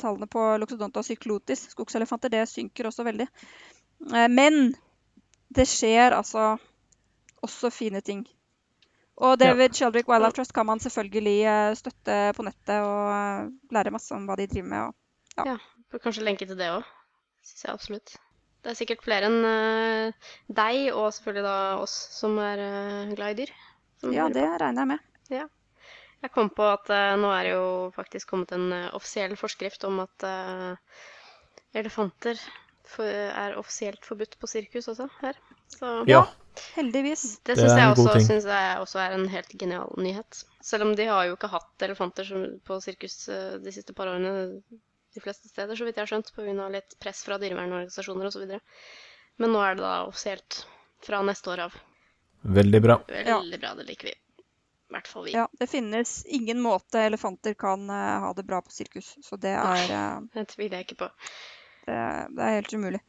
tallene på Loxodonta cyclotis, skogselefanter, det synker også veldig. Uh, men det skjer altså også fine ting. Og David ja. Shelbrick Wildlife Trust kan man selvfølgelig uh, støtte på nettet og uh, lære masse om hva de driver med. Og, ja. ja, kanskje lenke til det òg. Syns jeg absolutt. Det er sikkert flere enn uh, deg, og selvfølgelig da oss, som er uh, glad i dyr. Ja, det regner jeg med. Ja. Jeg kom på at uh, nå er det jo faktisk kommet en offisiell forskrift om at elefanter for, er offisielt forbudt på sirkus også her. Så, ja. Heldigvis. Det syns jeg, også, synes jeg også er en helt genial nyhet. Selv om de har jo ikke hatt elefanter på sirkus de siste par årene de fleste steder, så vidt jeg har skjønt, pga. litt press fra dyrevernorganisasjoner osv. Men nå er det da offisielt fra neste år av. Veldig bra. Veldig bra, det liker vi. I hvert fall vi. Ja, det finnes ingen måte elefanter kan uh, ha det bra på sirkus, så det er Nei, Det tviler jeg ikke på. Det, det er helt umulig.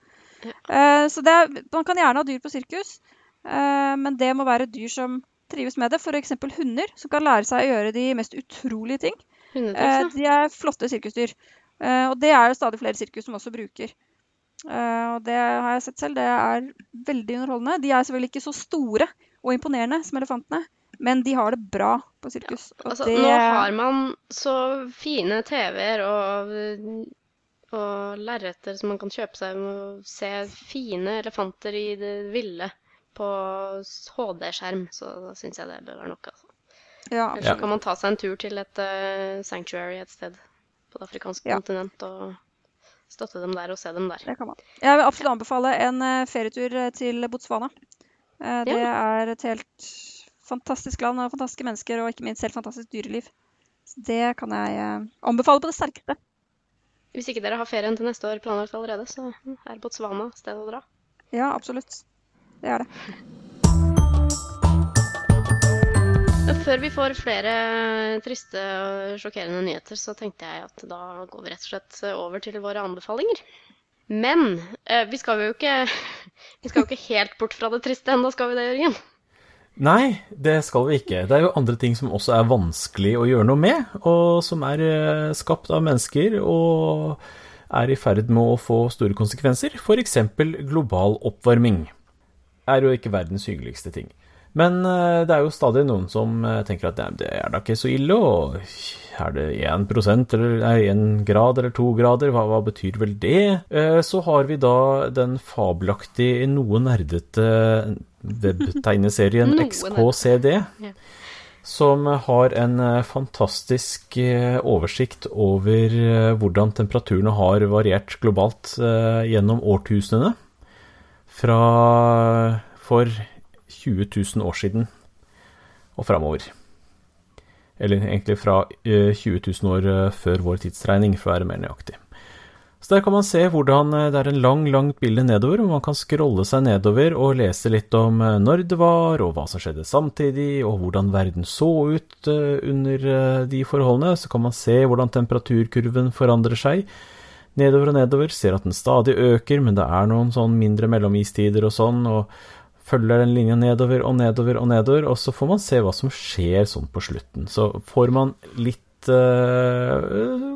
Ja. Uh, så er, man kan gjerne ha dyr på sirkus, men det må være dyr som trives med det. F.eks. hunder, som kan lære seg å gjøre de mest utrolige ting. Hundetriks, de er flotte sirkusdyr. Eh, og det er det stadig flere sirkus som også bruker. Eh, og det har jeg sett selv. Det er veldig underholdende. De er selvfølgelig ikke så store og imponerende som elefantene, men de har det bra på sirkus. Ja, altså, det... Nå har man så fine TV-er og, og lerreter som man kan kjøpe seg med å se fine elefanter i det ville på HD-skjerm, så syns jeg det bør være nok. Altså. Ja, Eller så kan man ta seg en tur til et uh, sanctuary et sted på det afrikanske ja. kontinent og støtte dem der og se dem der. Det kan man. Jeg vil absolutt anbefale en uh, ferietur eh, til Botswana. Uh, det ja. er et helt fantastisk land og fantastiske mennesker, og ikke minst helt fantastisk dyreliv. Så det kan jeg uh, anbefale på det sterkeste. Hvis ikke dere har ferien til neste år planlagt allerede, så er Botswana stedet å dra. Ja, absolutt. Det gjør det. Før vi får flere triste og sjokkerende nyheter, så tenkte jeg at da går vi rett og slett over til våre anbefalinger. Men eh, vi skal jo ikke, vi skal jo ikke helt bort fra det triste ennå, skal vi det, Jørgen? Nei, det skal vi ikke. Det er jo andre ting som også er vanskelig å gjøre noe med, og som er eh, skapt av mennesker og er i ferd med å få store konsekvenser. F.eks. global oppvarming. Er jo ikke verdens hyggeligste ting. Men eh, det er jo stadig noen som eh, tenker at det er da ikke så ille, og er det 1% eller nei, 1 grad eller 2 grader, hva, hva, betyr vel det? Eh, så har vi da den fabelaktige, noe nerdete webtegneserien XKCD. Som har en fantastisk oversikt over hvordan temperaturene har variert globalt gjennom årtusenene. Fra for 20 000 år siden og framover. Eller egentlig fra 20 eh, 000 år eh, før vår tidsregning, for å være mer nøyaktig. Så der kan man se hvordan eh, det er en lang, langt bilde nedover, hvor man kan scrolle seg nedover og lese litt om når det var, og hva som skjedde samtidig, og hvordan verden så ut under de forholdene. Så kan man se hvordan temperaturkurven forandrer seg nedover og nedover. Ser at den stadig øker, men det er noen sånn mindre mellomistider og sånn. og følger den linja nedover og nedover og nedover, og så får man se hva som skjer sånn på slutten. Så får man litt uh,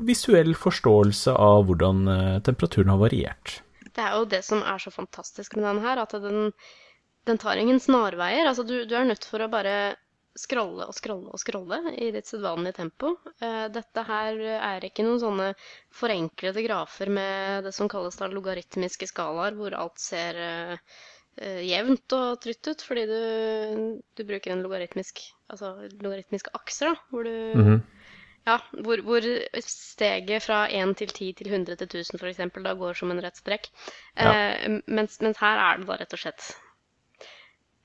visuell forståelse av hvordan uh, temperaturen har variert. Det er jo det som er så fantastisk med denne her, at den, den tar ingen snarveier. Altså, du, du, er nødt for å bare scrolle og scrolle og scrolle i ditt sedvanlige tempo. Uh, dette her er ikke noen sånne forenklede grafer med det som kalles da logaritmiske skalaer, hvor alt ser uh, uh, jevnt og trutt ut, fordi du, du, bruker en logaritmisk, altså logaritmisk akser, da, hvor du mm -hmm. Ja, hvor, hvor, steget fra 1 til 10 til 100 til 1000 f.eks. da går som en rett strekk. Ja. Eh, mens, mens, her er det da rett og slett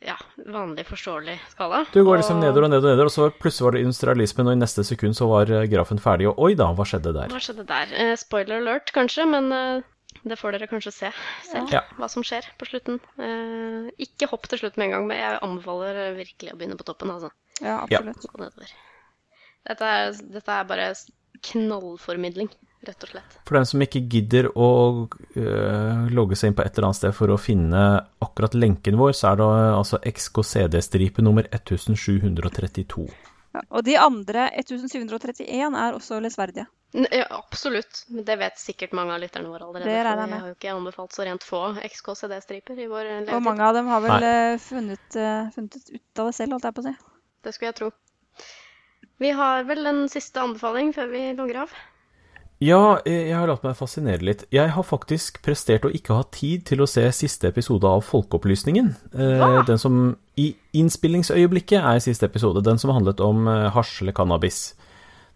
ja, vanlig forståelig skala. Du går liksom og... nedover og nedover, og nedover, og så plutselig var det industrialismen, og i neste sekund så var eh, grafen ferdig, og oi da, hva skjedde der? Hva skjedde der? Eh, spoiler alert, kanskje, men eh, det får dere kanskje se selv, Ja. hva som skjer på slutten. Eh, ikke hopp til slutt med en gang, men jeg anbefaler virkelig å begynne på toppen. altså. Ja, Ja. absolutt. Ja. Dette er, dette er bare knallformidling, rett og slett. For dem som ikke gidder å øh, logge seg inn på et eller annet sted for å finne akkurat lenken vår, så er det altså XKCD-stripe nummer 1732. Ja. Og de andre 1731 er også lesverdige. Ja, absolutt. Men det vet sikkert mange av lytterne våre allerede. Det regner for jeg vi har jo ikke anbefalt så rent få XKCD-striper i vår Og mange av dem har vel eh, funnet, eh, funnet ut av det selv, holdt jeg på å si. Det skulle jeg tro. Vi har vel en siste anbefaling før vi logger av. Ja, eh, jeg har latt meg fascinere litt. Jeg har faktisk prestert å ikke ha tid til å se siste episode av Folkeopplysningen. Eh, Den som i innspillingsøyeblikket er siste episode, den som handlet om eh, hasj eller cannabis.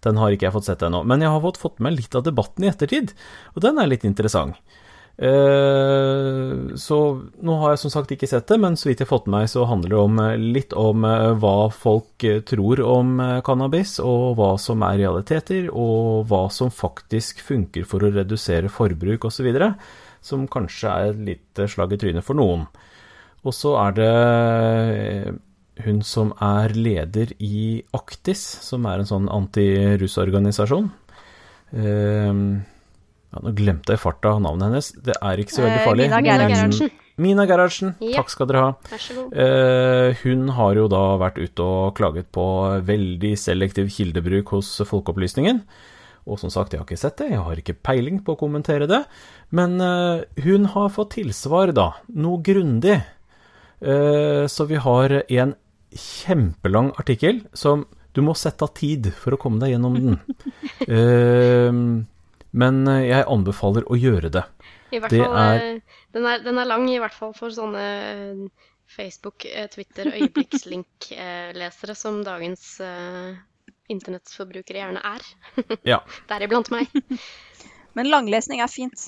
Den har ikke jeg fått sett ennå, men jeg har fått, fått med litt av debatten i ettertid, og den er litt interessant. Eh, så nå har jeg som sagt ikke sett det, men så vidt jeg har fått med meg, så handler det om, eh, litt om eh, hva folk tror om cannabis, og hva som er realiteter, og hva som faktisk funker for å redusere forbruk osv., som kanskje er et lite slag i trynet for noen. Og så er det hun som er leder i Aktis, som er en sånn antirussorganisasjon. Eh, ja, nå glemte jeg i farta navnet hennes. Det er ikke så veldig Eh, farlig. Mina Gerhardsen. Gerhardsen. Mina Gerhardsen, Ja. takk skal dere ha. Vær så god. Eh, hun har jo da vært ute og klaget på veldig selektiv kildebruk hos Folkeopplysningen. Og som sagt, jeg har ikke sett det, jeg har ikke peiling på å kommentere det. Men eh, hun har fått tilsvar, da. Noe grundig. Eh, så vi har en kjempelang artikkel som du må sette av tid for å komme deg gjennom den. Eh, men jeg anbefaler å gjøre det. I hvert Det fall, er- eh, den, er, den er lang, i hvert fall for sånne eh, Facebook, eh, Twitter, øyeblikkslink-lesere som dagens uh, internettforbrukere gjerne er. Ja. Deriblant meg. Men langlesning er fint.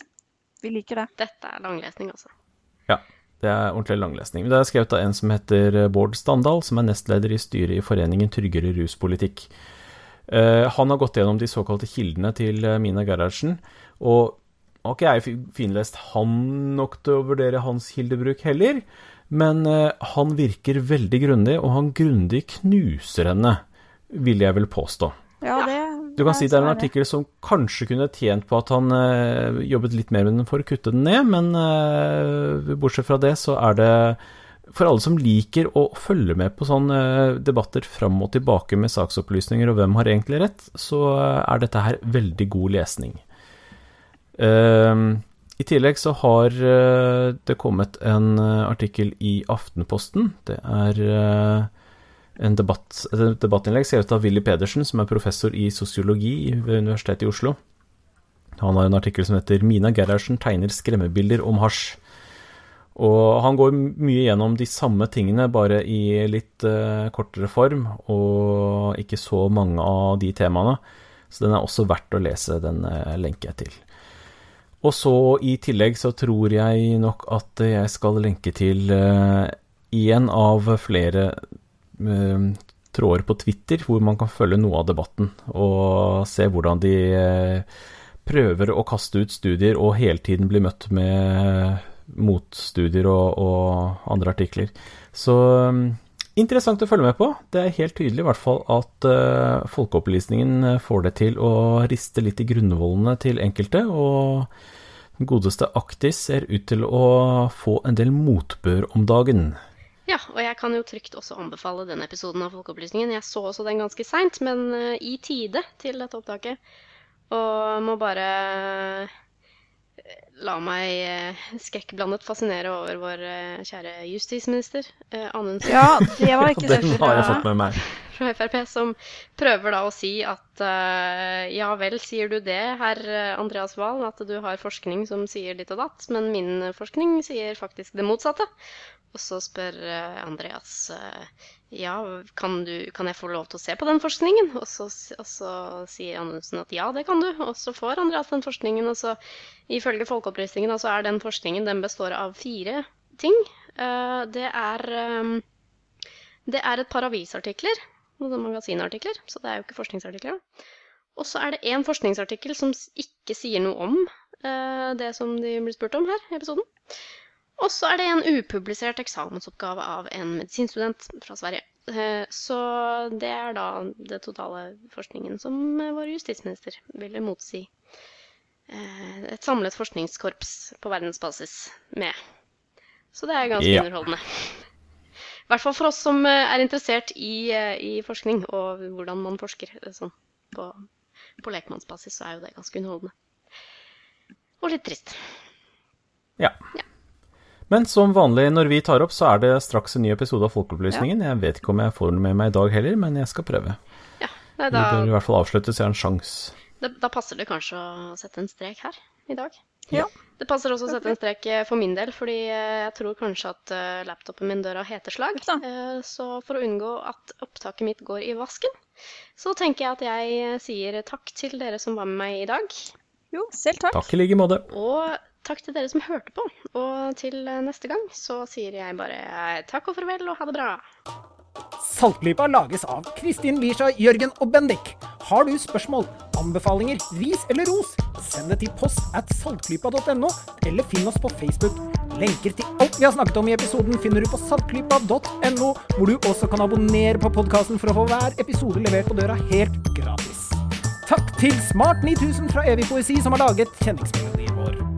Vi liker det. Dette er langlesning, altså. Ja, det er ordentlig langlesning. Det er skrevet av en som heter Bård Standal, som er nestleder i styret i Foreningen tryggere ruspolitikk. Eh, han har gått gjennom de såkalte kildene til eh, Mina Gerhardsen, og har ikke jeg finlest han nok til å vurdere hans kildebruk heller, men eh, han virker veldig grundig, og han grundig knuser henne, vil jeg vel påstå. Ja, det Du kan si det er en artikkel som kanskje kunne tjent på at han eh, jobbet litt mer med den for å kutte den ned, men eh, bortsett fra det så er det for alle som liker å følge med på sånne eh, debatter fram og tilbake med saksopplysninger og hvem har egentlig rett, så eh, er dette her veldig god lesning. Eh, I tillegg så har eh, det kommet en artikkel i Aftenposten. Det er en debatt, et debattinnlegg skrevet av Willy Pedersen, som er professor i sosiologi ved Universitetet i Oslo. Han har en artikkel som heter 'Mina Gerhardsen tegner skremmebilder om hasj'. Og han går mye gjennom de samme tingene, bare i litt uh, kortere form, og ikke så mange av de temaene. Så den er også verdt å lese, den uh, lenker jeg til. Og så i tillegg så tror jeg nok at jeg skal lenke til én en av flere eh, tråder på Twitter hvor man kan følge noe av debatten og se hvordan de eh, prøver å kaste ut studier og hele tiden blir møtt med motstudier og, og andre artikler. Så um, interessant å følge med på. Det er helt tydelig i hvert fall at uh, folkeopplysningen eh, får det til å riste litt i grunnvollene til enkelte, og godeste Aktis ser ut til å få en del motbør om dagen. Ja, og jeg kan jo trygt også anbefale den episoden av Folkeopplysningen. Jeg så også den ganske seint, men eh, i tide til dette opptaket. Og må bare la meg eh, skrekkblandet fascinere over vår eh, kjære justisminister eh, Anundsen Ja, det var ikke Den så har jeg fått med meg. fra Frp, som prøver da å si at ja vel, sier du det, herr Andreas Wahl, at du har forskning som sier ditt og datt, men min forskning sier faktisk det motsatte. Og så spør eh, Andreas eh, ja, kan, du, kan jeg få lov til å se på den forskningen? Og så, og så sier Anundsen at ja, det kan du. Og så får Andreas den forskningen, og så ifølge Folkeopplysningen så er den forskningen den består av fire ting. Eh, det er det er et par avisartikler, noen magasinartikler, så det er jo ikke forskningsartikler. Og så er det én forskningsartikkel som ikke sier noe om det som de blir spurt om her i episoden. Og så er det en upublisert eksamensoppgave av en medisinstudent fra Sverige. Eh, Så det er da det totale forskningen som eh, vår justisminister ville motsi eh, et samlet forskningskorps på verdensbasis med. Så det er ganske Ja. underholdende. I hvert fall for oss som er interessert i, i forskning og hvordan man forsker sånn på, på lekmannsbasis, så er jo det ganske underholdende. Og litt trist. Ja. Ja. Men som vanlig når vi tar opp, så er det straks en ny episode av Folkeopplysningen. Jeg vet ikke om jeg får den med meg i dag heller, men jeg skal prøve. Ja, nei, Vi bør i hvert fall avslutte, så jeg har en sjanse. da, da passer det kanskje å sette en strek her i dag. Ja. Det passer også å sette en strek eh, for min del, fordi eh, jeg tror kanskje at eh, laptopen min dør av heteslag. Da. Så for å unngå at opptaket mitt går i vasken, så tenker jeg at jeg sier takk til dere som var med meg i dag. Jo, selv takk. Takk i like måte. Og takk til dere som hørte på. Og til eh, neste gang så sier jeg bare eh, takk og farvel og ha det bra. Saltklypa lages av Kristin Lisha, Jørgen og Bendik. Har du spørsmål, anbefalinger, ris eller ros, send det til post at saltklypa.no, eller finn oss på Facebook. Lenker til alt vi har snakket om i episoden finner du på saltklypa.no, hvor du også kan abonnere på podkasten for å få hver episode levert på døra helt gratis. Takk til Smart 9000 fra Evig poesi som har laget kjenningsmelodien vår.